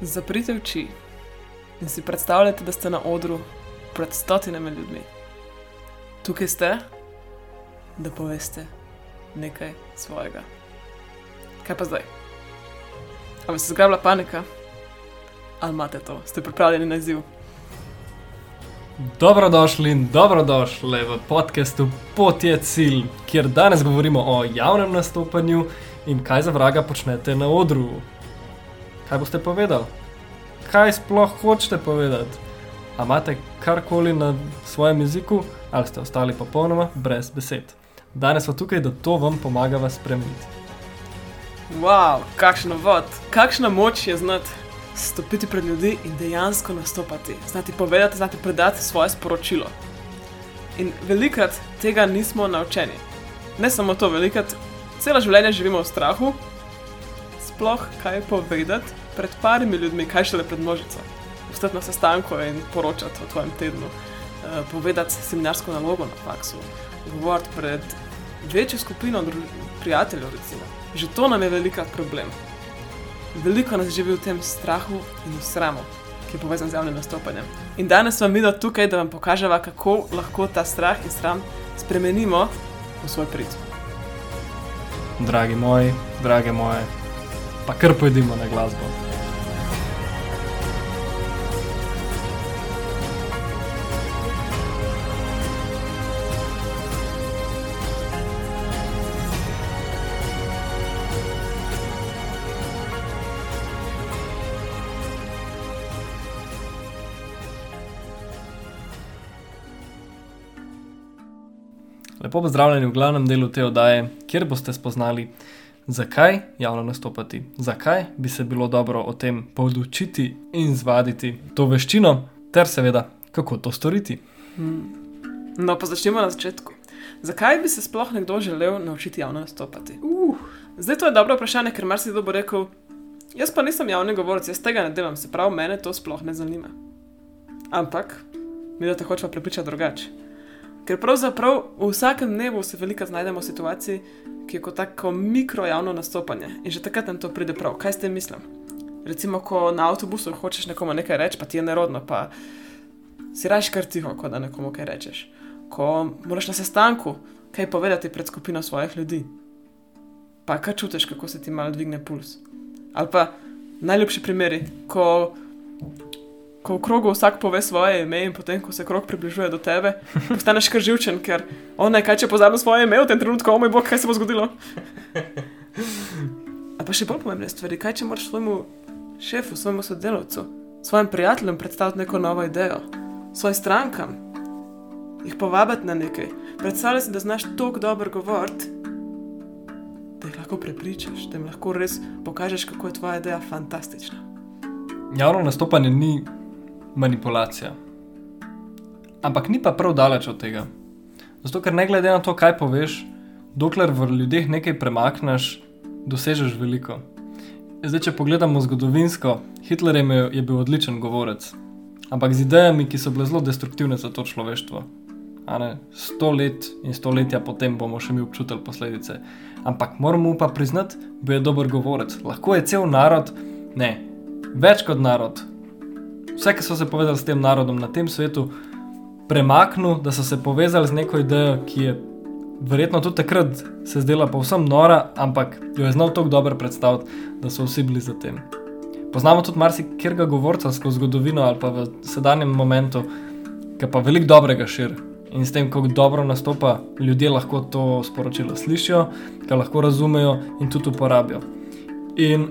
Zaprite oči in si predstavljate, da ste na odru pred stotinami ljudmi. Tukaj ste, da poveste nekaj svojega. Kaj pa zdaj? Ali se zgrabila panika? Ali imate to? Ste pripravljeni na izziv? Dobrodošli in dobrodošli v podkastu Pot je cilj, kjer danes govorimo o javnem nastopanju in kaj za vraga počnete na odru. Kaj boste povedali? Kaj sploh hočete povedati? A imate karkoli na svojem jeziku ali ste ostali popolnoma brez besed? Danes smo tukaj, da to vam pomaga vas spremeniti. Wow, kakšno vod, kakšna moč je znati stopiti pred ljudi in dejansko nastopati, znati povedati, znati predati svoje sporočilo. In velikrat tega nismo naučeni. Ne samo to, velikrat celo življenje živimo v strahu, sploh kaj povedati pred parimi ljudmi, kaj šele pred množico. Vstati na sestanku in poročati o tvojem tednu, uh, povedati seminarsko nalogo na faksu, govoriti pred večjo skupino prijateljev. Recimo. Že to nam je velikrat problem. Veliko nas živi v tem strahu in v sramu, ki je povezan z javnim nastopanjem. In danes smo mi tukaj, da vam pokažemo, kako lahko ta strah in sram spremenimo v svoj prid. Dragi moji, drage moje, pa kar pojdimo na glasbo. Lepo pozdravljeni v glavnem delu te oddaje, kjer boste spoznali, zakaj javno nastopati, zakaj bi se bilo dobro o tem podučiti in zvaditi to veščino, ter seveda, kako to storiti. No, pa začnemo na začetku. Zakaj bi se sploh nekdo želel naučiti javno nastopati? Uh, zdaj to je dobro vprašanje, ker marsikdo bo rekel: Jaz pa nisem javni govorec, jaz tega ne delam, se pravi, mene to sploh ne zanima. Ampak, mi da te hočemo prepričati drugače. Ker pravzaprav v vsakem dnevu se veliko znajdemo v situaciji, ki je kot tako mikro javno nastopanje in že takrat nam to pride prav. Kaj ste mislili? Recimo, ko na avtobusu hočeš nekomu nekaj reči, pa ti je nerodno, pa si raš kar tiho, ko da nekomu kaj rečeš. Ko moraš na sestanku kaj povedati pred skupino svojih ljudi, pa kaj čutiš, kako se ti malo dvigne puls. Ali pa najljubši primeri, ko ko v krogu vsak pove svoje ime in potem, ko se krog približuje do tebe, postaneš kar živčen, ker on naj kaj če pozabi svoje ime v tem trenutku, o moj bog, kaj se bo zgodilo. A pa še bolj pomembne stvari, kaj če moraš svojemu šefu, svojemu sodelavcu, svojim prijateljem predstaviti neko novo idejo, svojim strankam, jih povabiti na nekaj. Predstavljaj si, da znaš tako dobro govoriti, da jih lahko prepričaš, da jim lahko res pokažeš, kako je tvoja ideja fantastična. Javno nastopanje ni manipulacija. Ampak ni pa prav daleč od tega. Zato, ker ne glede na to, kaj poveš, dokler v ljudeh nekaj premakneš, dosežeš veliko. Zdaj, če pogledamo zgodovinsko, Hitler je, imel, je bil odličen govorec, ampak z idejami, ki so bile zelo destruktivne za to človeštvo. Sto let in stoletja potem bomo še mi občutili posledice. Ampak moramo pa priznati, da je dober govorec. Lahko je cel narod, ne, več kot narod, vse, ki so se povezali s tem narodom na tem svetu, premaknil, da so se povezali z neko idejo, ki je verjetno tudi takrat se zdela povsem nora, ampak jo je znal tako dobro predstaviti, da so vsi bili za tem. Poznamo tudi marsikega govorca skozi zgodovino ali pa v sedanjem momentu, ki pa veliko dobrega širi. In s tem, kako dobro nastopa, ljudje lahko to sporočilo slišijo, ga lahko razumejo in tudi uporabijo. In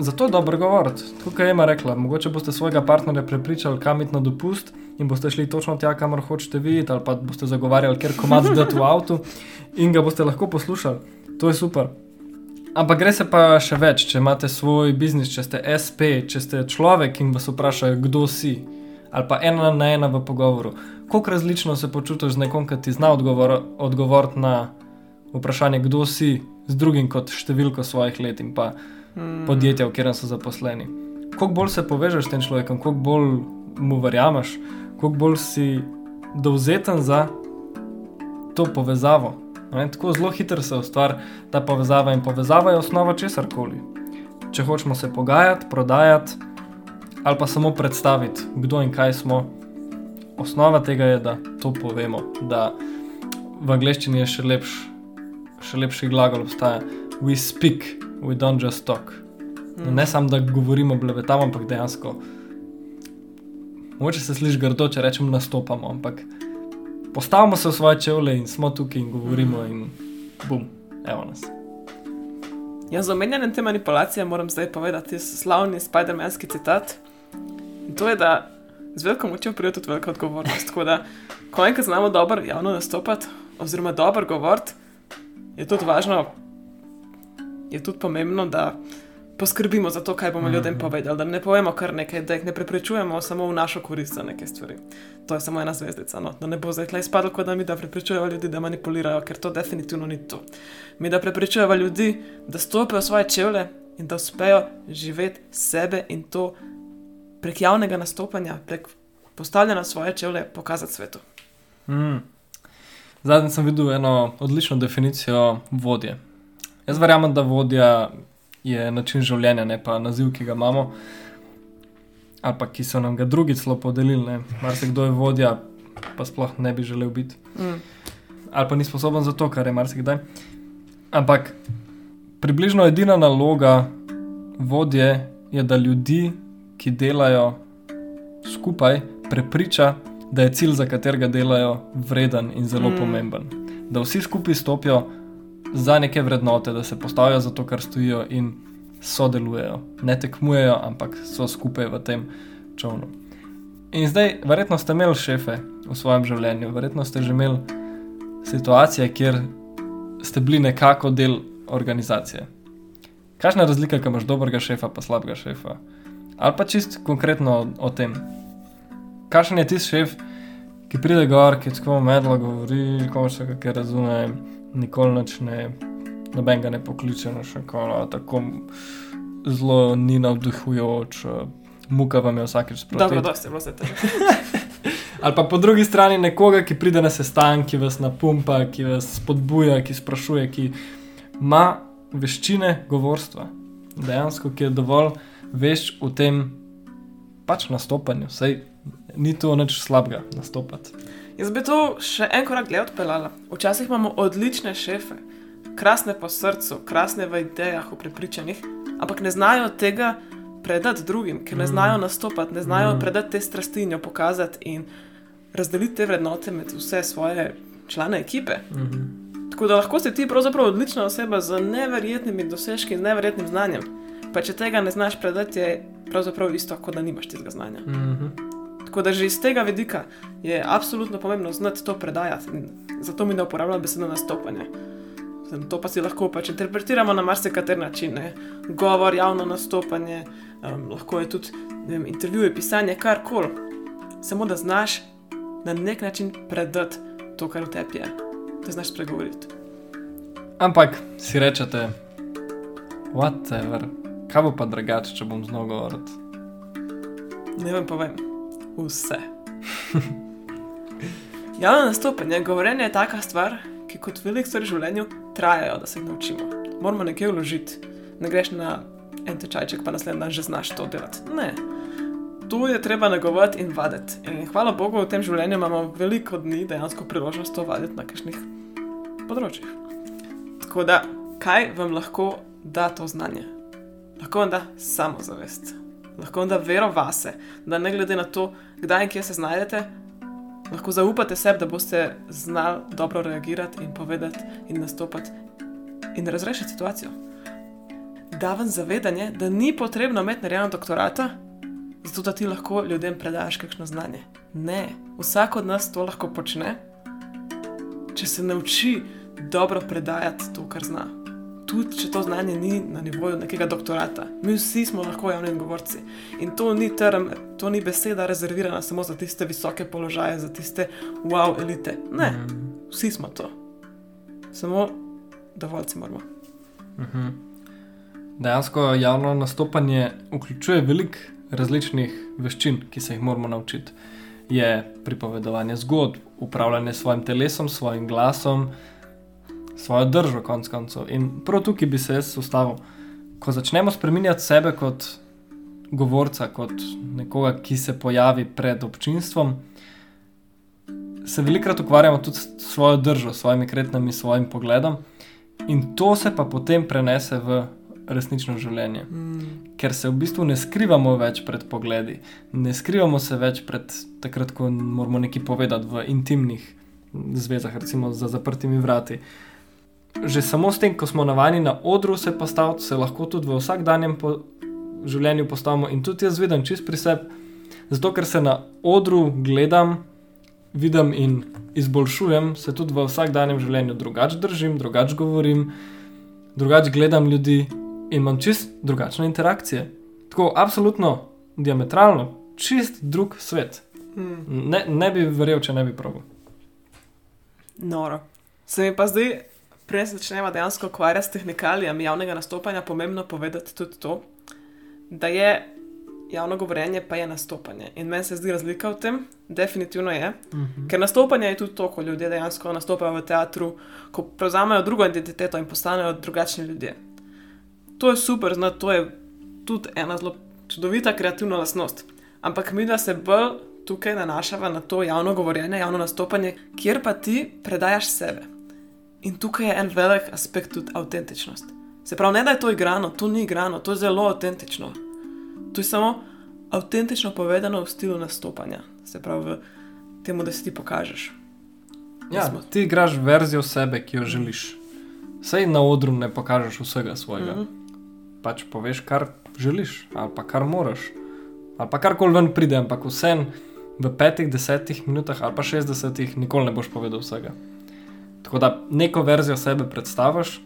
Zato je dobro govoriti. Kot je ima rekla, mogoče boste svojega partnerja prepričali, kam iti na dopust in boste šli točno tja, kamor hočete videti, ali pa boste zagovarjali, ker komat zdati v avtu in ga boste lahko poslušali. To je super. Ampak gre se pa še več, če imate svoj biznis, če ste SP, če ste človek in vas vprašajo, kdo si. Ali pa ena na ena v pogovoru. Kako različno se počutiš z nekom, ki ti zna odgovoriti odgovor na vprašanje, kdo si, z drugim kot številko svojih let in pa mm. podjetja, v katerem so zaposleni. Kako bolj se povežeš s tem človekom, kako bolj mu verjameš, kako bolj si dovzeten za to povezavo. Ne, tako zelo hitro se ustvari ta povezava in povezava je osnova česar koli. Če hočemo se pogajati, prodajati, ali pa samo predstaviti, kdo in kaj smo. Osnova tega je, da to povemo. Da v angleščini je še, lepš, še lepši glagol obstaja. We speak, we don't just talk. Mm. Ne samo, da govorimo, blevetamo, ampak dejansko. Moče se sliši grdo, če rečemo, nastopamo, ampak postavimo se v svoje čevlje in smo tukaj in govorimo, in bum, evo nas. Ja, za omenjanje te manipulacije moram zdaj povedati slavni Spider-Manski citat. In to je, da z veliko močjo pride tudi velika odgovornost. Tako da, ko enkrat znamo dobro javno nastopati, oziroma dobro govoriti, je tudi važno, je tudi pomembno, da poskrbimo za to, kaj bomo -hmm. ljudem povedali. Da ne povemo kar nekaj, da jih ne preprečujemo samo v našo korist za neke stvari. To je samo ena zvezdica. No? Da ne bo zdaj tle izpadlo, kot da mi da preprečujemo ljudi, da manipulirajo, ker to definitivno ni to. Mi da preprečujemo ljudi, da stopijo svoje čevlje in da uspejo živeti sebe in to prek javnega nastopanja, prek postavljanja svoje čevlje, pokazati svetu. Mm. Zadnjič sem videl eno odlično definicijo vodje. Jaz verjamem, da vodja je način življenja, ne pa naziv, ki ga imamo, ali pa ki so nam ga drugi celo podelili. Mar se kdo je vodja, pa sploh ne bi želel biti. Mm. Ali pa ni sposoben za to, kar je marsikdaj. Ampak približno edina naloga vodje je, da ljudi ki delajo skupaj, prepriča, da je cilj, za katerega delajo, vreden in zelo mm. pomemben. Da vsi skupaj stopijo za neke vrednote, da se postavijo za to, kar stojijo in sodelujejo. Ne tekmujejo, ampak so skupaj v tem čovnu. In zdaj, verjetno ste imeli šefe v svojem življenju, verjetno ste že imeli situacije, kjer ste bili nekako del organizacije. Kakšna je razlika, če imaš dobrega šefa, pa slabega šefa? Ali pa čist konkretno o, o tem. Kakšen je tisti šef, ki pride gor, ki tako medlo govori, ko še kaj razume, nikoli ne, noben ga ne pokliče na še kolo, tako zelo ni navdihujoč, muka vam je vsakeč sproti. Dobro, da ste vse te. Ali pa po drugi strani nekoga, ki pride na sestanek, ki vas napumpa, ki vas spodbuja, ki sprašuje, ki ima veščine govorstva. Dejansko, ki je dovolj veš v tem pač nastopanju, sej ni to nič slabega nastopati. Jaz bi to še en korak dlje odpeljala. Včasih imamo odlične šefe, krasne po srcu, krasne v idejah, v prepričanjih, ampak ne znajo tega predati drugim, ker ne mm. znajo nastopati, ne znajo mm. predati te strasti in jo pokazati in razdeliti te vrednote med vse svoje člane ekipe. Mm -hmm. Tako da lahko si ti pravzaprav odlična oseba z neverjetnimi dosežki in neverjetnim znanjem. Pa če tega ne znaš predati, je pravzaprav isto, kot da nimaš tega znanja. Mm -hmm. Tako da že iz tega vidika je absolutno pomembno znati to predajati. Zato mi ne uporabljam besedo nastopanje. To pa si lahko pač interpretiramo na marsikater način. Ne? Govor, javno nastopanje, um, lahko je tudi vem, intervjuje, pisanje, karkoli. Samo da znaš na nek način predati to, kar v tebi je, da znaš spregovoriti. Ampak si rečete, whatever. Kaj bo pa drugače, če bom znal govoriti? Ne vem, povem. Vse. Javno nastopanje, govorjenje je taka stvar, ki kot velik stvar v življenju trajajo, da se jih naučimo. Moramo nekaj vložiti. Ne greš na en tečajček, pa naslednji dan že znaš to delati. Ne. To je treba negovati in vaditi. In hvala Bogu, v tem življenju imamo veliko dni dejansko priložnost to vaditi na kakšnih področjih. Tako da, kaj vam lahko da to znanje? lahko vam da samozavest, lahko da vero vase, da ne glede na to, kdaj in kje se znajdete, lahko zaupate sebi, da boste znali dobro reagirati in povedati in nastopati in razrešiti situacijo. Da vam zavedanje, da ni potrebno imeti narejeno doktorata, zato da ti lahko ljudem predaš kakšno znanje. Ne, vsak od nas to lahko počne, če se nauči dobro predajati to, kar zna tudi če to znanje ni na nivoju nekega doktorata. Mi vsi smo lahko javni govorci. In to ni term, to ni beseda rezervirana samo za tiste visoke položaje, za tiste wow elite. Ne, mhm. vsi smo to. Samo dovoljci moramo. Mhm. Dejansko javno nastopanje vključuje veliko različnih veščin, ki se jih moramo naučiti. Je pripovedovanje zgodb, upravljanje s svojim telesom, svojim glasom, svojo držo, konc koncev. In prav tukaj bi se jaz ustavil. Ko začnemo spremenjati sebe kot, govorca, kot nekoga, ki se pojavi pred občinstvom, se velikokrat ukvarjamo tudi s svojo držo, s svojimi kretnami, s svojim pogledom, in to se pa potem prenese v resnično življenje. Mm. Ker se v bistvu ne skrivamo več pred pogledi, ne skrivamo se več pred takrat, ko moramo nekaj povedati v intimnih zvezah, recimo za zaprtimi vrati. Že samo s tem, ko smo navajeni na odru se postaviti, se lahko tudi v vsakdanjem po življenju postavimo in tudi jaz vidim čist pri sebi, zato ker se na odru gledam, vidim in izboljšujem, se tudi v vsakdanjem življenju drugače držim, drugače govorim, drugače gledam ljudi in imam čist drugačne interakcije. Tako, absolutno, diametralno, čist drug svet. Mm. Ne, ne bi verjel, če ne bi probil. Noro. Se mi pa zdaj, prej se začnemo dejansko ukvarjati s tehnikalijami javnega nastopanja, pomembno povedati tudi to, da je javno govorjenje pa je nastopanje. In meni se zdi razlika v tem, definitivno je. Mhm. Ker nastopanje je tudi to, ko ljudje dejansko nastopajo v teatru, ko prevzamejo drugo identiteto in postanejo drugačni ljudje. To je super, znati, to je tudi ena zelo čudovita kreativna lastnost. Ampak mi, da se bolj tukaj nanašava na to javno govorjenje, javno nastopanje, kjer pa ti predajaš sebe. In tukaj je en velik aspekt tudi avtentičnost. Se pravi, ne da je to igrano, to ni igrano, to je zelo avtentično. To je samo avtentično povedano v stilu nastopanja, se pravi, v temu, da si ti pokažeš. Ja, Smo- ti igraš verzijo sebe, ki jo želiš. Sej na odru ne pokažeš vsega svojega. Mhm. Pač poveš, kar želiš, ali pa kar moraš, ali pa karkoli ven pride, ampak vsem v petih, desetih minutah ali pa šestdesetih nikoli ne boš povedal vsega. Tako da neko verzijo sebe predstaviš,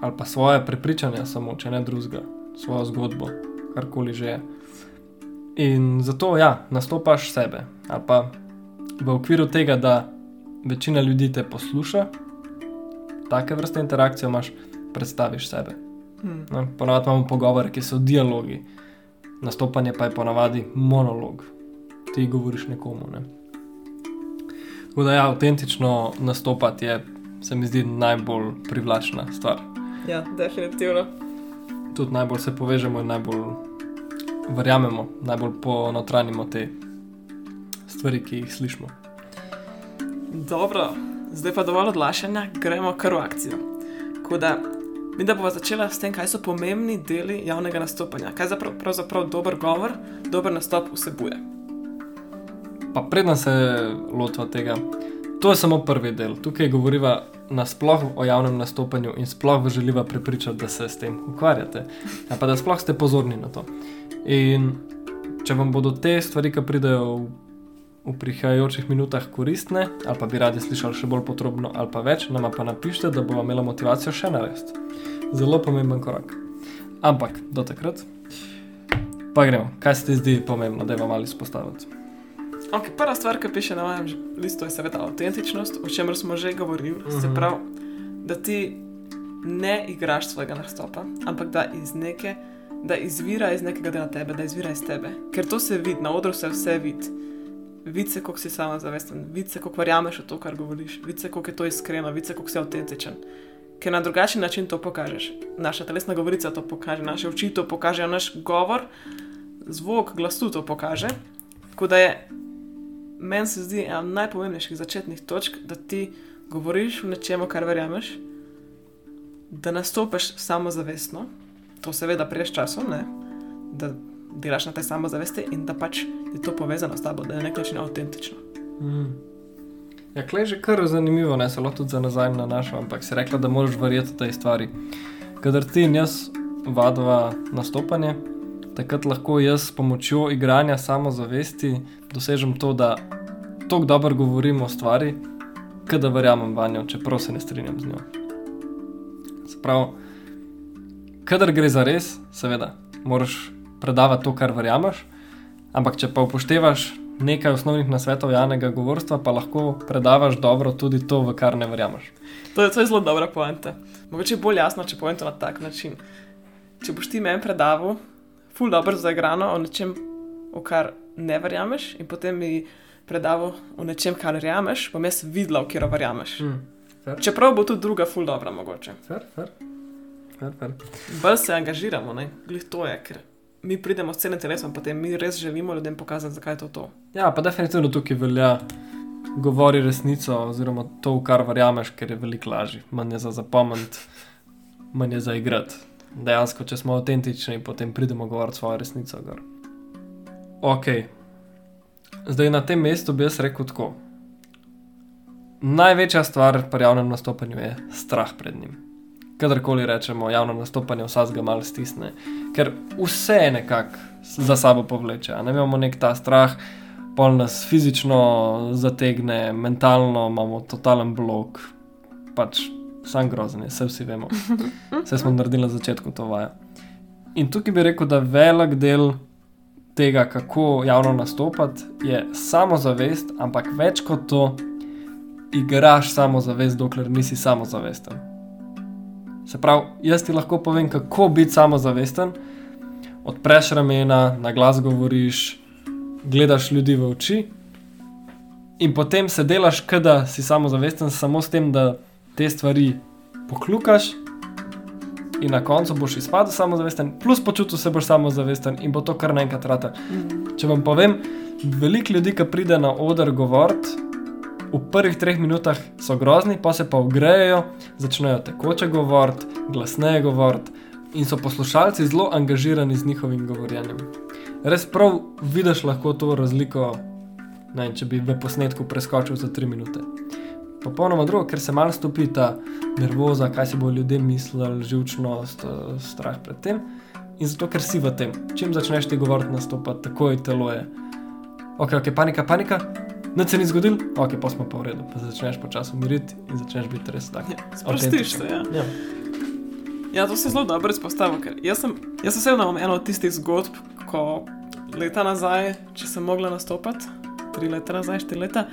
ali pa svoje prepričanja, samo če ne drugega, svojo zgodbo, karkoli že je. In zato, ja, nastopaš sebe, ali pa v okviru tega, da večina ljudi te posluša, take vrste interakcije imaš, predstaviš sebe. Hm. Ne? Ponavadi imamo pogovore, ki so dialogi, nastopanje pa je ponavadi monolog, ti govoriš nekomu. Ne? Tako da, ja, avtentično nastopati je, se mi zdi, najbolj privlačna stvar. Ja, definitivno. Tudi najbolj se povežemo in najbolj verjamemo, najbolj ponotranimo te stvari, ki jih slišimo. Dobro, zdaj pa dovolj odlašanja, gremo kar v akcijo. Tako da, mi da bomo začela s tem, kaj so pomembni deli javnega nastopanja, kaj zaprav, pravzaprav dober govor, dober nastop vsebuje. Pa predem se lotiva tega, to je samo prvi del. Tukaj govoriva nasploh o javnem nastopanju in sploh vas želiva prepričati, da se s tem ukvarjate. Ja, pa da sploh ste pozorni na to. In če vam bodo te stvari, ki pridejo v, v prihajajočih minutah koristne, ali pa bi radi slišali še bolj podrobno, ali pa več, nama pa napišite, da bomo imeli motivacijo še narediti. Zelo pomemben korak. Ampak do takrat. Pa gremo, kaj se ti zdi pomembno, da je vam ali izpostaviti? Okay, prva stvar, ki piše na mojem listu, je seveda avtentičnost, o čemer smo že govorili. Uh -huh. Se Mhm. pravi, da ti ne igraš svojega nastopa, ampak da iz neke. Da izvira iz nekega dela tebe, da izvira iz tebe. Ker to se vidi, na odru se vse vidi. Vidi se, koliko si samozavesten, vidi se, koliko verjameš v to, kar govoriš, vidi se, koliko je to iskreno, vidi se, koliko si avtentičen. Ker na drugačen način to pokažeš. Naša telesna govorica to pokaže, naše oči to pokažejo, naš govor, zvok glasu to pokaže. Tako da je meni se zdi ena najpomembnejših začetnih točk, da ti govoriš v nečem, kar verjameš, da nastopiš samozavestno, to seveda prejš časom, ne? da delaš na tej samozavesti in da pač je to povezano s tabo, da je na nek način avtentično. Mm. Ja, klej že kar zanimivo, ne se lahko tudi za nazaj nanašam, ampak si rekla, da moraš verjeti tej stvari. Kadar ti in jaz vadva nastopanje, takrat lahko jaz s pomočjo igranja samozavesti dosežem to, da tako dobro govorim o stvari, da verjamem v njo, čeprav se ne strinjam z njo. Se pravi, kadar gre za res, seveda, moraš predavati to, kar verjameš, ampak če pa upoštevaš nekaj osnovnih nasvetov javnega govorstva, pa lahko predavaš dobro tudi to, v kar ne verjameš. To je, to je zelo dobra poanta. Mogoče je bolj jasno, če povem to na tak način. Če boš ti meni predaval, ful dobro zaigrano o nečem, v kar ne verjameš, in potem mi predaval o nečem, kar verjameš, bom jaz videla, v kjer verjameš. Mm. Fair. Čeprav bo tudi druga ful dobra, mogoče. Fer, fer. Fer, fer. Bolj se angažiramo, ne? glih to je, ker mi pridemo s celim telesom, potem mi res želimo ljudem pokazati, zakaj je to to. Ja, pa definitivno tukaj velja. Govori resnico, oziroma to, v kar verjameš, ker je veliko lažje, manj je za zapomniti, manj je za igrati. Dejansko, če smo avtentični, potem pridemo govoriti svojo resnico. Gor. Ok, zdaj na tem mestu bi jaz rekel tako. Največja stvar pri javnem nastopanju je strah pred njim. Kadarkoli rečemo, javno nastopanje vsaj ga malo stisne, ker vse nekako za sabo povleče. Ne imamo nek ta strah, pol nas fizično zategne, mentalno imamo totalen blok, pač sam grozen, vse vsi vemo. Vse smo naredili na začetku to vaja. In tukaj bi rekel, da velik del tega, kako javno nastopati, je samozavest, ampak več kot to, igraš samozavest, dokler nisi samozavesten. Se pravi, jaz ti lahko povem, kako biti samozavesten. Odpreš ramena, na glas govoriš, gledaš ljudi v oči, in potem se delaš, da si samozavesten, samo s tem, da te stvari poklukaš, in na koncu boš izpadel samozavesten, plus počutil se boš samozavesten, in bo to kar naenkrat rata. Če vam povem, veliko ljudi, ki pride na oder govoriti, v prvih treh minutah so grozni, pa se pa ugrejejo, začnejo tekoče govoriti, glasneje govoriti, in so poslušalci zelo angažirani z njihovim govorjenjem. Res prav vidiš lahko to razliko, ne, če bi v posnetku preskočil za tri minute. Popolnoma drugo, ker se malo stopi ta nervoza, kaj si bo ljudje mislili, živčnost, eh, strah pred tem. In zato, ker si v tem, čim začneš ti govoriti, nastopa takoj telo je. Ok, ok, panika, panika, nič se ni zgodil, ok, pa smo pa v redu. Pa začneš počasi umiriti in začneš biti res tak. Ja, sprostiš se. Ja. Ja. ja, to se zelo dobro izpostavlja. ker Jaz sem, jaz sem osebno eno od tistih zgodb, ko leta nazaj, če sem mogla nastopati, tri leta nazaj, štiri leta,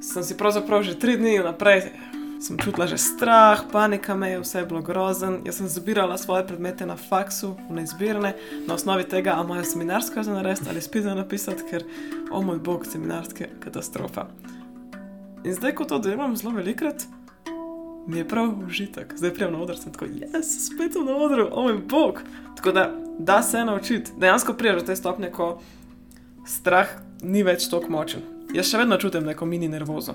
sem si pravzaprav že tri dni naprej. Sem čutila že strah, panika me je, vse je bilo grozen. Jaz sem zbirala svoje predmete na faksu, v neizbirne, na osnovi tega, ali imajo seminarsko za narediti ali spet za napisati, ker, o moj bog, seminarske katastrofa. In zdaj, ko to delam zelo velikrat, mi je prav užitek. Zdaj prijem na oder, sem tako, jaz spet sem na odru, o moj bog. Tako da, da se naučiti. Dejansko priješ do te stopnje, ko strah ni več tako močen. Jaz še vedno čutim neko mini nervozo.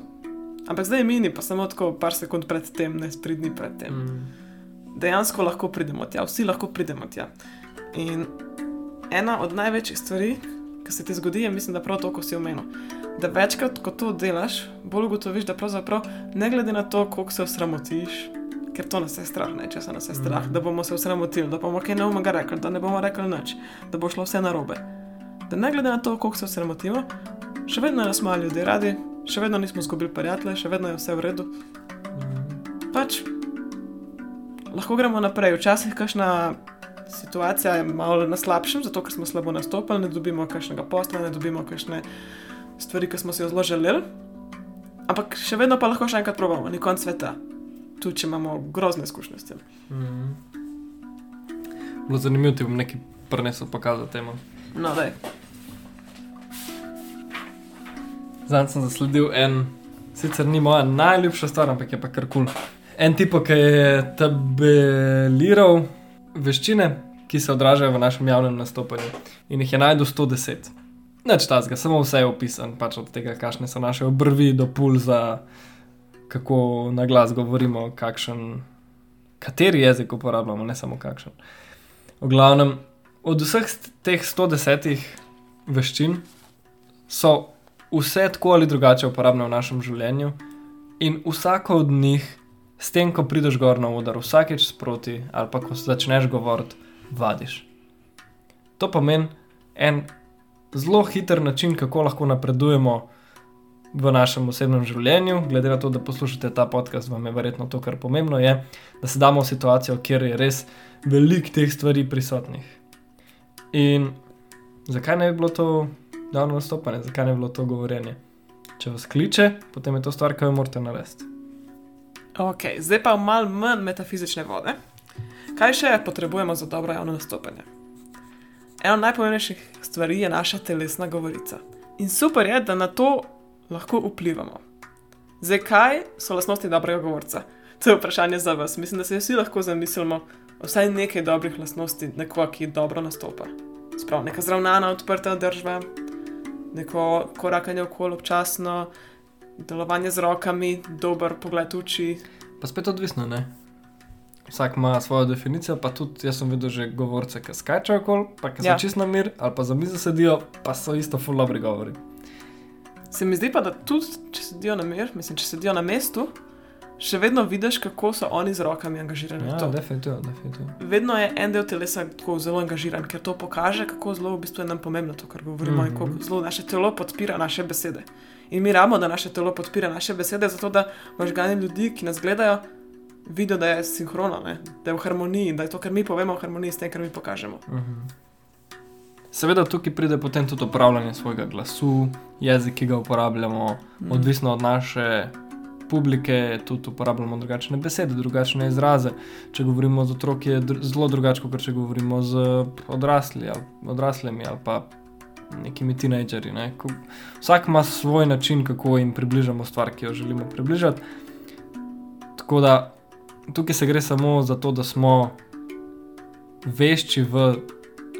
Ampak zdaj je mini, pa samo tako par sekund pred tem, ne tri dni pred tem. Mm. Dejansko lahko pridemo tja, vsi lahko pridemo tja. In ena od največjih stvari, ki se ti zgodi, je, mislim, da prav to, ko si omenil. Da večkrat, ko to delaš, bolj ugotoviš, da pravzaprav ne glede na to, koliko se osramotiš, ker to nas je strah, ne če se nas je strah, Mhm. da bomo se osramotili, da bomo kaj neumega rekli, da ne bomo rekli nič, da bo šlo vse narobe. Da ne glede na to, koliko se osramotimo, še vedno nas imajo ljudje radi, še vedno nismo izgubili prijatelje, še vedno je vse v redu. Pač lahko gremo naprej. Včasih kakšna situacija je malo na slabšem, zato ker smo slabo nastopili, ne dobimo kakšnega posla, ne dobimo kakšne stvari, ki smo si jo zelo želeli. Ampak še vedno pa lahko še enkrat probamo, ni konc sveta. Tudi če imamo grozne izkušnje s tem. Mm. Bilo zanimivo ti bom nekaj prenesel pokazati temu. No, da je. Zdaj sem zasledil en, sicer ni moja najljubša stvar, ampak je pa kar kul. En tipo, ki je tabeliral veščine, ki se odražajo v našem javnem nastopanju in jih je najdel 110. Neč tazga, samo vse je opisan, pač od tega, kakšne so naše obrvi do pulza, kako na glas govorimo, kakšen, kateri jezik uporabljamo, ne samo kakšen. V glavnem, od vseh teh 110 veščin so vse tako ali drugače uporabne v našem življenju, in vsako od njih, s tem, ko prideš gor na oder, vsakeč sproti, ali pa ko začneš govoriti, vadiš. To pomeni en zelo hiter način, kako lahko napredujemo v našem osebnem življenju. Glede na to, da poslušate ta podcast, vam je verjetno to, kar pomembno je, da se damo v situacijo, kjer je res veliko teh stvari prisotnih. In zakaj ne bi bilo to javno nastopanje, zakaj ne bi bilo to govorjenje? Če vas kliče, potem je to stvar, ki jo morate narediti. Ok, zdaj pa malo manj metafizične vode. Kaj še potrebujemo za dobro javno nastopanje? Ena najpomembnejših stvari je naša telesna govorica. In super je, da na to lahko vplivamo. Zdaj, kaj so lastnosti dobrega govorca? To je vprašanje za vas. Mislim, da se vsi lahko zamislimo vsaj nekaj dobrih lastnosti nekoga, ki dobro nastopa. Sprav, neka zravnana, odprta držba, neko korakanje okoli občasno, delovanje z rokami, dober pogled v oči. Pa spet odvisno, ne? Vsak ima svojo definicijo, pa tudi jaz sem videl že govorce, ki skačejo okoli, pa ki so Ja. ja. čist na mir, ali pa za mizo sedijo, pa so isto full dobri govori. Se mi zdi pa, da tudi, če sedijo na mir, mislim, če sedijo na mestu, še vedno vidiš, kako so oni z rokami angažirani. Ja, definitivno, definitivno. Vedno je en del telesa tako zelo angažiran, ker to pokaže, kako zelo v bistvu je nam pomembno to, kar govorimo, mm. -hmm. in kako zelo naše telo podpira naše besede. In mi rabimo, da naše telo podpira naše besede, zato da možgani ljudi, ki nas gledajo, vidijo, da je sinhrono, ne? da je v harmoniji, da je to, kar mi povemo, v harmoniji s tem, kar mi pokažemo. Mhm. Seveda tukaj pride potem tudi upravljanje svojega glasu, jezik, ki ga uporabljamo, mm. odvisno od naše publike, tudi uporabljamo drugačne besede, drugačne izraze. Če govorimo z otroki, je dr zelo drugače, kot če govorimo z odrasli ali, odraslimi ali pa nekimi tinejdžerji. Ne? Vsak ima svoj način, kako jim približamo stvar, ki jo želimo približati. Tako da tukaj se gre samo za to, da smo vešči v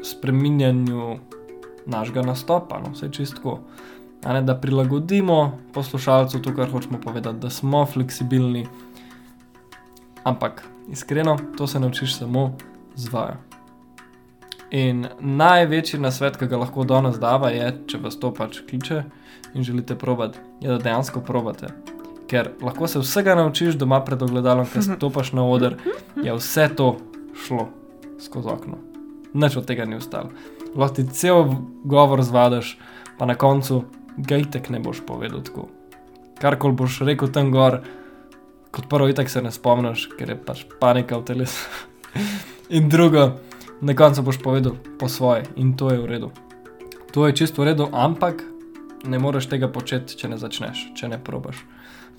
spreminjanju našega nastopa, no, vse čistko. Ne, da prilagodimo poslušalcu to, kar hočemo povedati, da smo fleksibilni. Ampak iskreno, to se naučiš samo z vajo. In največji nasvet, ki ga lahko danes dava, je, če vas to pač kliče in želite probati, je, da dejansko probate. Ker lahko se vsega naučiš doma pred ogledalom, ker stopaš na oder, je vse to šlo skozi okno. Nič od tega ni ostalo. Lahko ti cel govor zvadaš, pa na koncu ga itek ne boš povedal tako. Karkoli boš rekel tam gor, kot prvo itek se ne spomniš, ker je pač panika v telesu. in drugo, na koncu boš povedal po svoje in to je v redu. To je čisto v redu, ampak ne moreš tega početi, če ne začneš, če ne probaš.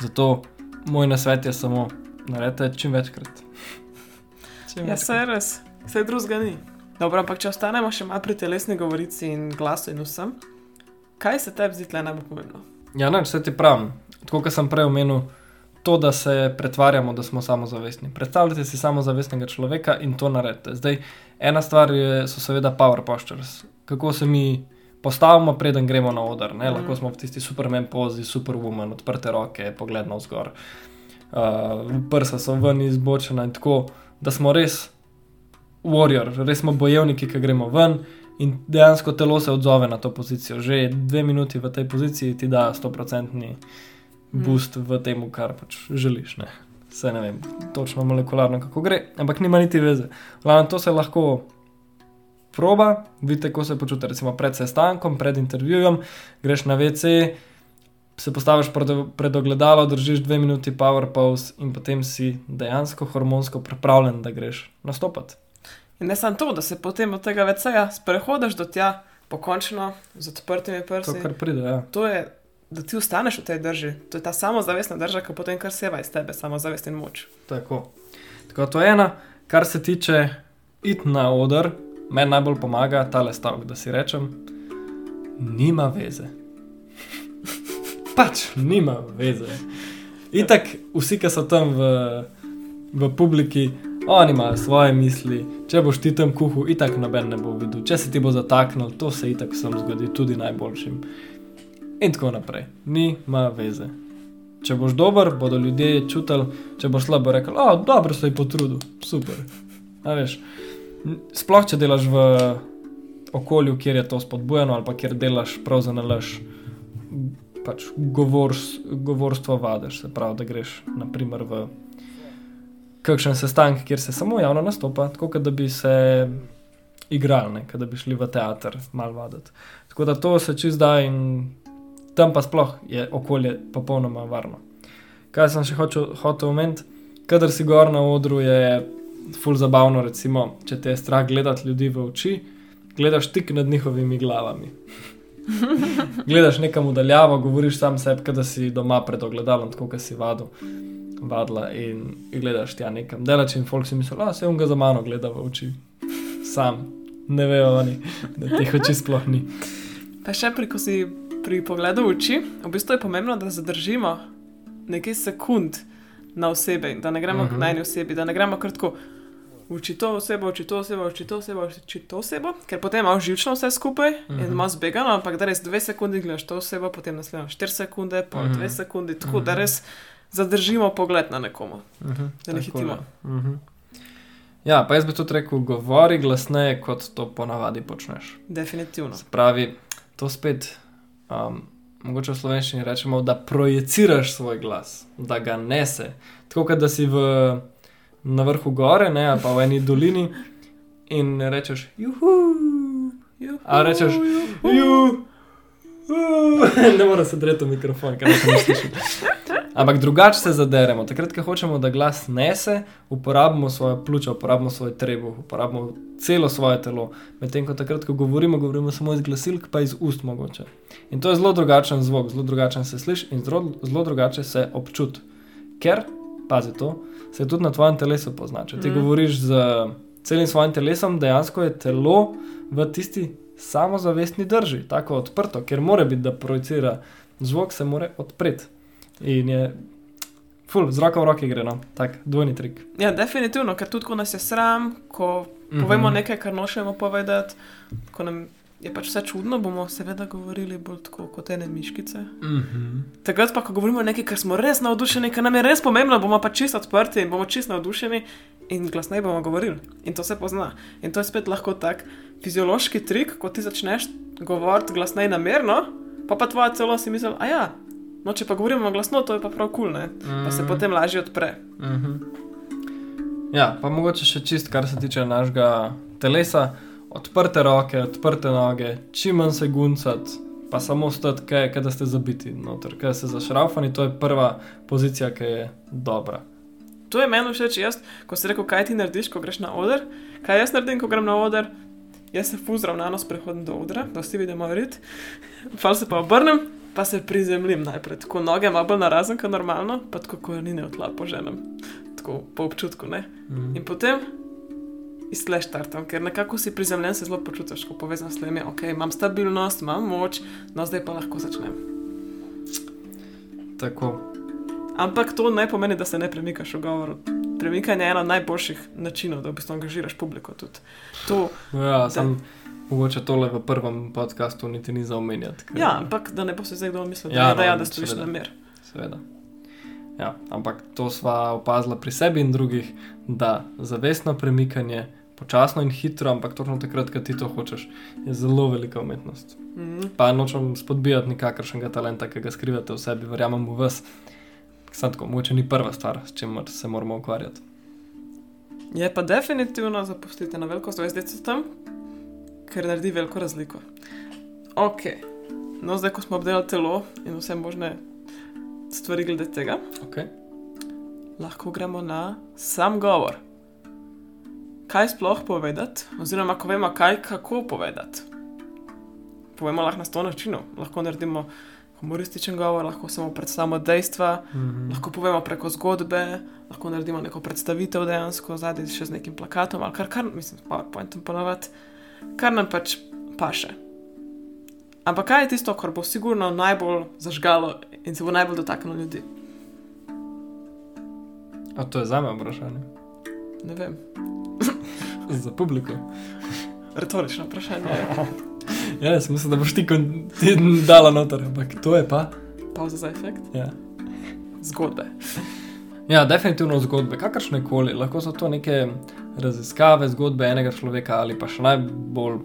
Zato moj nasvet je samo, naredite čim večkrat. Čim Ja, se res, vse drugega ni. Dobro, ampak če ostanemo še malo pri telesni govorici in glasu in vsem, kaj se tebi zdi tle najbolj pomembno? Ja, no, vse ti pravim. Tako kot sem prej omenil, to, da se pretvarjamo, da smo samozavestni. Predstavljajte si samozavestnega človeka in to naredite. Zdaj, ena stvar je, so seveda power postures. Kako se mi postavimo, preden gremo na oder. Ne? Lahko smo v tisti superman pozi, superwoman, odprte roke, pogled na vzgor. Uh, prsa so ven izbočena in tako, da smo res warrior, res smo bojevniki, ki gremo ven. In dejansko telo se odzove na to pozicijo. Že dve minuti v tej poziciji ti da 100-odstotni boost v tem, kar pač želiš. Ne? Vse ne vem, točno molekularno, kako gre, ampak nima niti veze. Glavno, to se lahko proba, vidite, kako se počuti. Recimo pred sestankom, pred intervjujem, greš na WC, se postaviš pred, pred ogledalo, držiš dve minuti power pause in potem si dejansko hormonsko pripravljen, da greš nastopati. In ne samo to, da se potem od tega veceja sprehodiš do tja, pokončno, z odprtimi To, prsti. kar pride, ja. To je, da ti ostaneš v tej drži. To je ta samozavestna drža, ki potem kar seva iz tebe, samozavest in moč. Tako. Tako to je ena, kar se tiče iti na oder, meni najbolj pomaga ta stavek, da si rečem, nima veze. pač nima veze. Itak vsi, ki so tam v, v publiki, oni imajo svoje misli. Če boš ti tam kuhal, itak noben ne bo videl. Če se ti bo zataknil, to se itak sem zgodi tudi najboljšim. In tako naprej. Nima veze. Če boš dober, bodo ljudje čutili, če boš slabo rekel, da dobro se je potrudil, super. A veš, sploh če delaš v okolju, kjer je to spodbujeno, ali pa kjer delaš prav za nalaž, pač govors, govorstvo vadiš, se pravi, da greš naprimer v kakšen sestanek, kjer se samo javno nastopa, tako da bi se igrali, ne, da bi šli v teater malo vaditi. Tako da to se čez da in tam pa sploh je okolje popolnoma varno. Kaj sem še hočel, hotel omeniti? Kadar si gor na odru, je ful zabavno, recimo, če te je strah gledati ljudi v oči, gledaš tik nad njihovimi glavami. gledaš nekam udaljavo, govoriš sam sebi, da si doma pred ogledalom, tako kot si vadil, vadla in, gledaš tja nekam. Delač in folk si misli, da se on ga za mano gleda v oči. Sam, ne vejo oni, da teh oči sploh ni. Pa še pri, ko si pri pogledu v oči, v bistvu je pomembno, da zadržimo nekaj sekund na osebi, da ne gremo uh Mhm. -huh. na eni osebi, da ne gremo kar tako uči to osebo, uči to osebo, uči to osebo, uči to osebo, ker potem imaš živčno vse skupaj uh -huh. in Mhm. imaš zbegano, ampak da res dve sekunde gledaš to osebo, potem naslednjo štiri sekunde, pa uh Mhm. -huh. sekunde, tako uh -huh. da Mhm. res zadržimo pogled na nekomu. Uh -huh. Da ne hitimo. Uh-huh. Ja, pa jaz bi tudi rekel, govori glasneje, kot to ponavadi počneš. Definitivno. Se pravi, to spet, um, mogoče v slovenščini rečemo, da projiciraš svoj glas, da ga nese. Tako kot da si v, na vrhu gore, ne, ali pa v eni dolini in rečeš, juhu, Juhu, A rečeš, juhu. ju. Ne morem se dreti v mikrofon, ker ne slišim. Ampak drugače se zaderemo. Takrat, ko hočemo, da glas nese, uporabimo svoje pljuča, uporabimo svoj trebuh, uporabimo celo svoje telo. Medtem ko takrat, ko govorimo, govorimo samo iz glasilk, pa iz ust mogoče. In to je zelo drugačen zvok, zelo drugačen se sliši in zelo, zelo drugače se občuti. Ker, pazi to, se tudi na tvojem telesu pozna. Če ti mm. govoriš z celim svojim telesom, dejansko je telo v tisti samozavestni drži, tako odprto, ker mora biti, da projicira zvok, se mora odpreti. In je, ful, z roko v roki gre, no, tak dvojni trik. Ja, definitivno, ker tudi ko nas je sram, ko povemo nekaj, kar nočemo povedati, ko nam je pač vse čudno, bomo seveda govorili bolj tako kot ene miškice. Mm -hmm. Takrat pa, ko govorimo nekaj, kar smo res navdušeni, kar nam je res pomembno, bomo pa čisto odprti in bomo čisto navdušeni in glasneje bomo govorili. In to se pozna. In to je spet lahko tak fiziološki trik, ko ti začneš govoriti glasneje namerno, pa pa tvoja celo si misli, a ja. No, če pa govorimo glasno, to je pa prav kul, cool, pa se Mhm. potem lažje odpre. Mm -hmm. Ja, pa mogoče še čist, kar se tiče našega telesa, odprte roke, odprte noge, čim manj se guncati, pa samo stati, kaj, kaj da ste zabiti noter, kaj ste zašraufani, to je prva pozicija, ki je dobra. To je meni všeč, jaz, ko si rekel, kaj ti narediš, ko greš na oder. Kaj jaz naredim, ko grem na oder? Jaz se fuzravnano sprehodim do odra, da vsi vidimo rit, pa se pa obrnem, pa se prizemljim najprej. Tako noge malo bolj narazen, kot normalno, pa tako korenine v tla poženem, tako po občutku. Ne? Mm. In potem iztleš tartam, ker nekako si prizemljen, se zelo počutiš, ko povezan s tem, ok, imam stabilnost, imam moč, no zdaj pa lahko začnem. Tako. Ampak to ne pomeni, da se ne premikaš v govoru. Premikanje je eno najboljših načinov, da v bistvu angažiraš publiko. Tudi. To, Ja, sem mogoče tole v prvem podkastu niti ni za omenjati. ker- ja, ampak da ne bo se zdaj kdo mislil, da, Ja, ja, da, ja, no, da stojiš na mer. Seveda. Ja, ampak to sva opazila pri sebi in drugih, da zavestno premikanje, počasno in hitro, ampak točno takrat, ko ti to hočeš, je zelo velika umetnost. Mm. Pa nočem spodbijati nikakršnega talenta, ki ga skrivate v sebi, verjamem v vas. Sam tako, mogoče ni prva stvar, s čimer se moramo ukvarjati. Je pa definitivno zapustiti na veliko zvezdico tam, ker naredi veliko razliko. Ok, no zdaj, ko smo obdelali telo in vse možne stvari glede tega, Okay. lahko gremo na sam govor. Kaj sploh povedati, oziroma ko vemo, kaj kako povedati. Povemo lahko na sto načinov. Lahko naredimo humorističen govor, lahko samo predstavimo dejstva, Mhm. lahko povemo preko zgodbe, lahko naredimo neko predstavitev dejansko, zadaj še z nekim plakatom ali kar, kar mislim, s PowerPointom ponovadi, kar nam pač paše. Ampak kaj je tisto, kar bo sigurno najbolj zažgalo in se bo najbolj dotaknilo ljudi? A to je za me vprašanje. Ne vem, Za publiko. retorično vprašanje. Ja, mislim, da boš ti kon- ti dala noter, ampak to je pa. Pauza za efekt. Ja. Zgodbe. Ja, definitivno zgodbe, kakršne koli. Lahko so to neke raziskave, zgodbe enega človeka ali pa še najbolj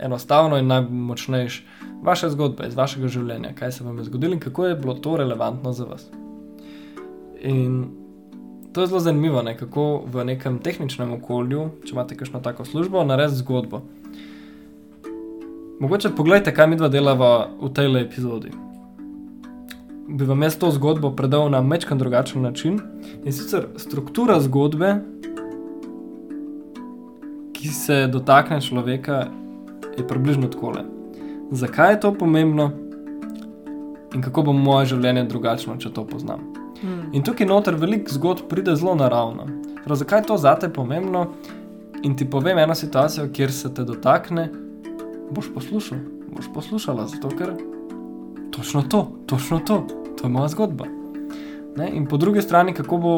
enostavno in najmočnejše vaše zgodbe iz vašega življenja, kaj se vam je zgodilo in kako je bilo to relevantno za vas. In to je zelo zanimivo, ne? kako v nekem tehničnem okolju, če imate kakšno tako službo, narediti zgodbo. Mogoče pogledajte, kaj mi dva delava v tej epizodi bi vam jaz to zgodbo predal na mečkan drugačen način. In sicer struktura zgodbe, ki se dotakne človeka, je približno takole. Zakaj je to pomembno in kako bo moje življenje drugačno, če to poznam. Hmm. In tukaj noter veliko zgodb pride zelo naravno. Prav, zakaj je to zate pomembno? In ti povem eno situacijo, kjer se te dotakne, boš poslušal, boš poslušala, zato ker točno to, točno to, to je moja zgodba. Ne? In po drugi strani, kako bo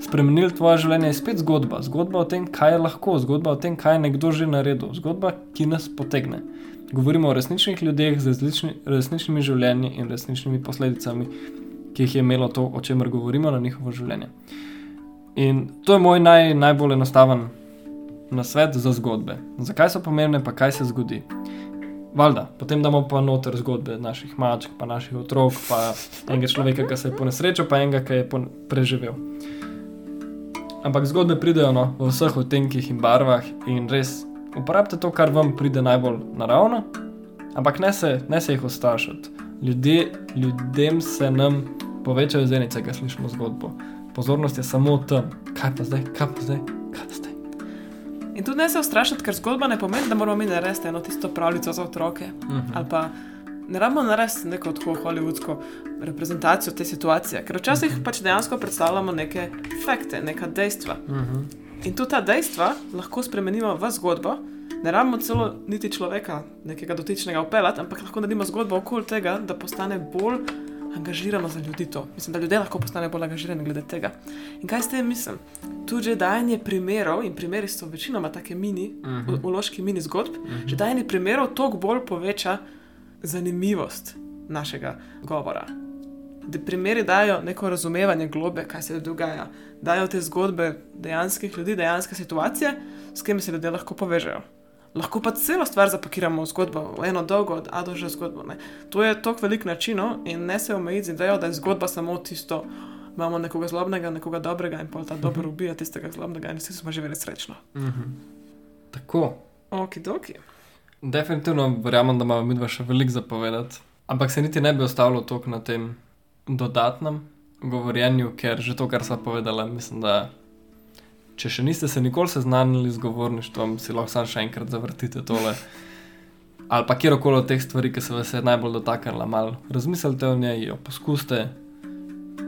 spremenil tvoje življenje, je spet zgodba. Zgodba o tem, kaj je lahko, zgodba o tem, kaj je nekdo že naredil, zgodba, ki nas potegne. Govorimo o resničnih ljudeh z resnični, resničnimi življenji in resničnimi posledicami, ki jih je imelo to, o čemer govorimo na njihovo življenje. In to je moj naj, najbolj enostaven nasvet za zgodbe. Zakaj so pomembne, pa kaj se zgodi. Valjda, potem damo pa noter zgodbe naših mačk, pa naših otrok, pa enega človeka, ki se je ponesrečil, pa enega, ki je preživel. Ampak zgodbe pridejo no, v vseh odtenkih in barvah in res uporabite to, kar vam pride najbolj naravno, ampak ne se, ne se jih ostrašiti. Ljudje, ljudem se nam povečajo zenice, ko slišimo zgodbo. Pozornost je samo tam, kaj pa zdaj, kaj pa zdaj. In tudi ne se ustrašiti, ker zgodba ne pomeni, da moramo mi narediti eno tisto pravljico za otroke. Uh Mhm. -huh. Ali pa ne rabimo narediti neko tako hollywoodsko reprezentacijo te situacije, ker včasih uh -huh. pač dejansko predstavljamo neke fakte, neka dejstva. Uh -huh. In tudi ta dejstva lahko spremenimo v zgodbo. Ne rabimo celo niti človeka, nekega dotičnega, upeljati, ampak lahko naredimo zgodbo okoli tega, da postane bolj angažirano za ljudi to. Mislim, da ljudje lahko postanejo bolj angažirani glede tega. In kaj s tem mislim? Tudi že dajanje primerov, in primeri so večinoma take mini, uh Mhm. -huh. uloški mini zgodb, uh -huh. že dajanje primerov toliko bolj poveča zanimivost našega govora. Da primeri dajo neko razumevanje globe, kaj se dogaja, dajo te zgodbe dejanskih ljudi, dejanske situacije, s katerimi se ljudje lahko povežejo. Lahko pa celo stvar zapakiramo v zgodbo, v eno dolgo, od A do Ž zgodbo. Ne. To je toliko velik načinov in ne se omejiti z idejo, da je zgodba samo tisto, imamo nekoga zlobnega, nekoga dobrega in pol ta dober ubija tistega zlobnega in vsi smo živeli srečno. Uh -huh. Tako. Okidoki. Definitivno verjamem, da imamo mi dva še veliko zapovedati, ampak se niti ne bi ostalo toliko na tem dodatnem govorjenju, ker že to, kar sem povedala, mislim, da če še niste se nikoli seznanili z govorništvom, si lahko sam še enkrat zavrtite tole. Ali pa kjerkoli od teh stvari, ki se vas je najbolj dotaknila, malo razmislite o njej, jo poskuste,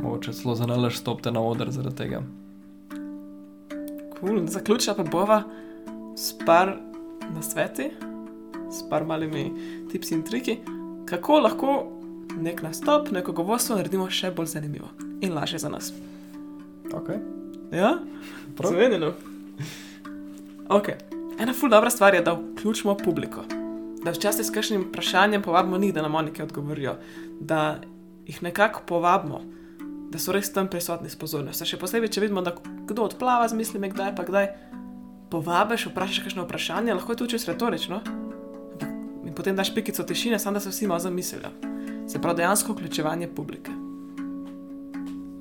mogoče celo za nalaž stopite na oder zaradi tega. Cool. Zaključila pa bova s par nasveti, s par malimi tipsi in triki, kako lahko nek nastop, neko govorstvo naredimo še bolj zanimivo in lažje za nas. Okay. Ja, Prav. Zvedeno. Okay. Ena ful dobra stvar je, da vključimo publiko. Da včasih s kakšnim vprašanjem povabimo njih, da nam oni kaj odgovorijo. Da jih nekako povabimo, da so res tam prisotni s pozornostjo. Še posebej, če vidimo, da kdo odplava z mislimi, kdaj pa kdaj. Povabiš, vprašaš kakšno vprašanje, lahko je to čisto retorično. Ampak in potem daš pikico tišine, samo da se vsi malo zamislijo. Se pravi, dejansko vključevanje publike.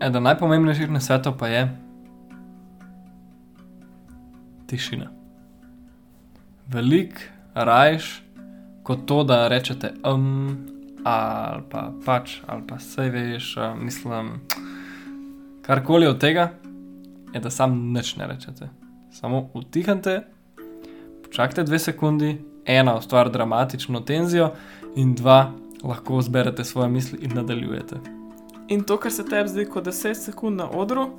Eden najpomembnejših nasvetov pa je tišina. Velik rajš kot to, da rečete um, ali pa pač, ali pa vse veš, mislim, karkoli od tega, je da sam nič ne rečete. Samo utihnite, počakajte dve sekundi, ena ustvari dramatično tenzijo, in dva lahko zberete svoje misli in nadaljujete. In to, kar se tebi zdi kot 10 sekund na odru,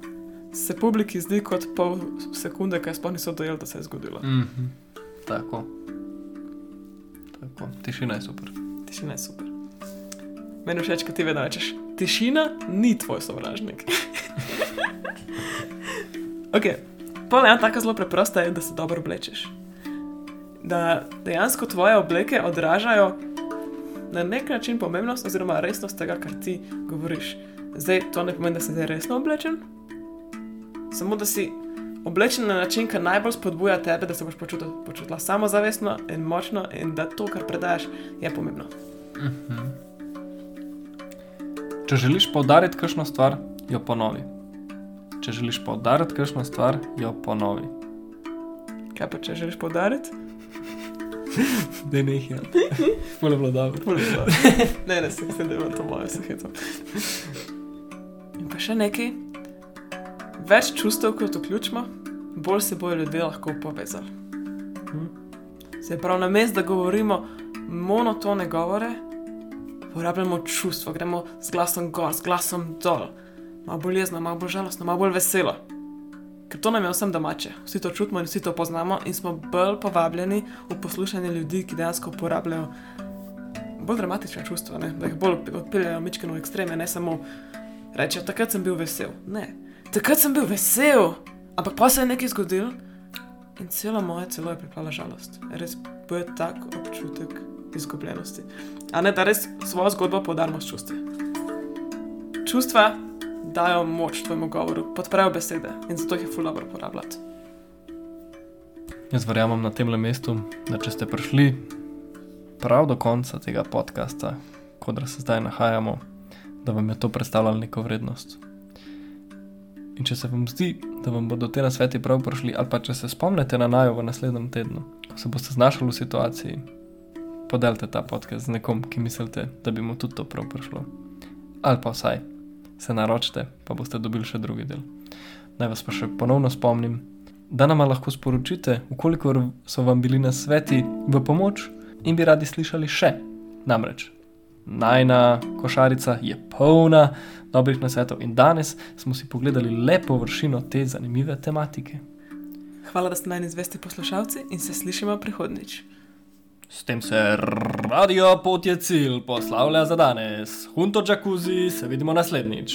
se publiki zdi kot pol sekunde, kaj sploh niso dojeli, da se je zgodilo. Mm -hmm. Tako. Tako. Tišina je super. Tišina je super. Meni všeč, kaj ti vedno rečeš. Tišina ni tvoj sovražnik. ok, pol ena taka zelo preprosta je, da se dobro oblečeš. Da dejansko tvoje obleke odražajo na nek način pomembnost oziroma resnost tega, kar ti govoriš. Zdaj to ne pomeni, da si zdaj resno oblečen, samo da si oblečen na način, ki najbolj spodbuja tebe, da se boš počutil, počutila samozavestno in močno, in da to, kar predaš, je pomembno. Mm -hmm. Če želiš poudariti kakšno stvar, jo ponovi. Če želiš poudariti kakšno stvar, jo ponovi. Kaj pa če želiš poudariti? Da ne jih je. Pole bilo dobro. ne, ne, se mislim, da je bilo to moje vseheto. In pa še nekaj. Več čustev, kot vključimo, bolj se bojo ljudje lahko povezali. Se pravi, na mestu, da govorimo monotone govore, uporabljamo čustvo, gremo z glasom gor, z glasom dol, malo bolj jezno, malo bolj žalostno, malo bolj veselo. Ker to nam je vsem domače, vsi to čutimo in vsi to poznamo, in smo bolj povabljeni v poslušanje ljudi, ki dejansko uporabljajo bolj dramatične čustva, ne? da jih bolj odpeljejo mičkeno v ekstreme, ne samo Reče, takrat sem bil vesel. Ne, takrat sem bil vesel, ampak pa se je nekaj zgodilo in celo moje celo je pripravila žalost. Res je tak občutek izgubljenosti. A ne, da res svojo zgodbo podarimo s čustvi. Čustva dajo moč tvojemu govoru, podprejo besede in zato jih je fulano uporabljati. Jaz verjamem na tem mestu, da če ste prišli prav do konca tega podcasta, kot se zdaj nahajamo, da vam je to predstavljalo neko vrednost. In če se vam zdi, da vam bodo te nasveti prav prišli, ali pa če se spomnite na najo v naslednjem tednu, ko se boste znašli v situaciji, podelite ta podcast z nekom, ki mislite, da bi mu tudi to prav prišlo. Ali pa vsaj se naročite, pa boste dobili še drugi del. Naj vas pa še ponovno spomnim, da nam lahko sporočite, ukoliko so vam bili nasveti v pomoč in bi radi slišali še. Namreč, najna košarica je polna dobrih nasvetov in danes smo si pogledali le površino te zanimive tematike. Hvala, da ste najni zvesti poslušalci in se slišimo prihodnič. S tem se radio pot je cilj, poslavlja za danes. Hunto Jacuzzi, se vidimo naslednjič.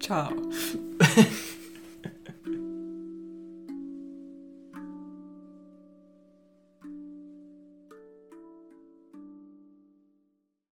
Čau.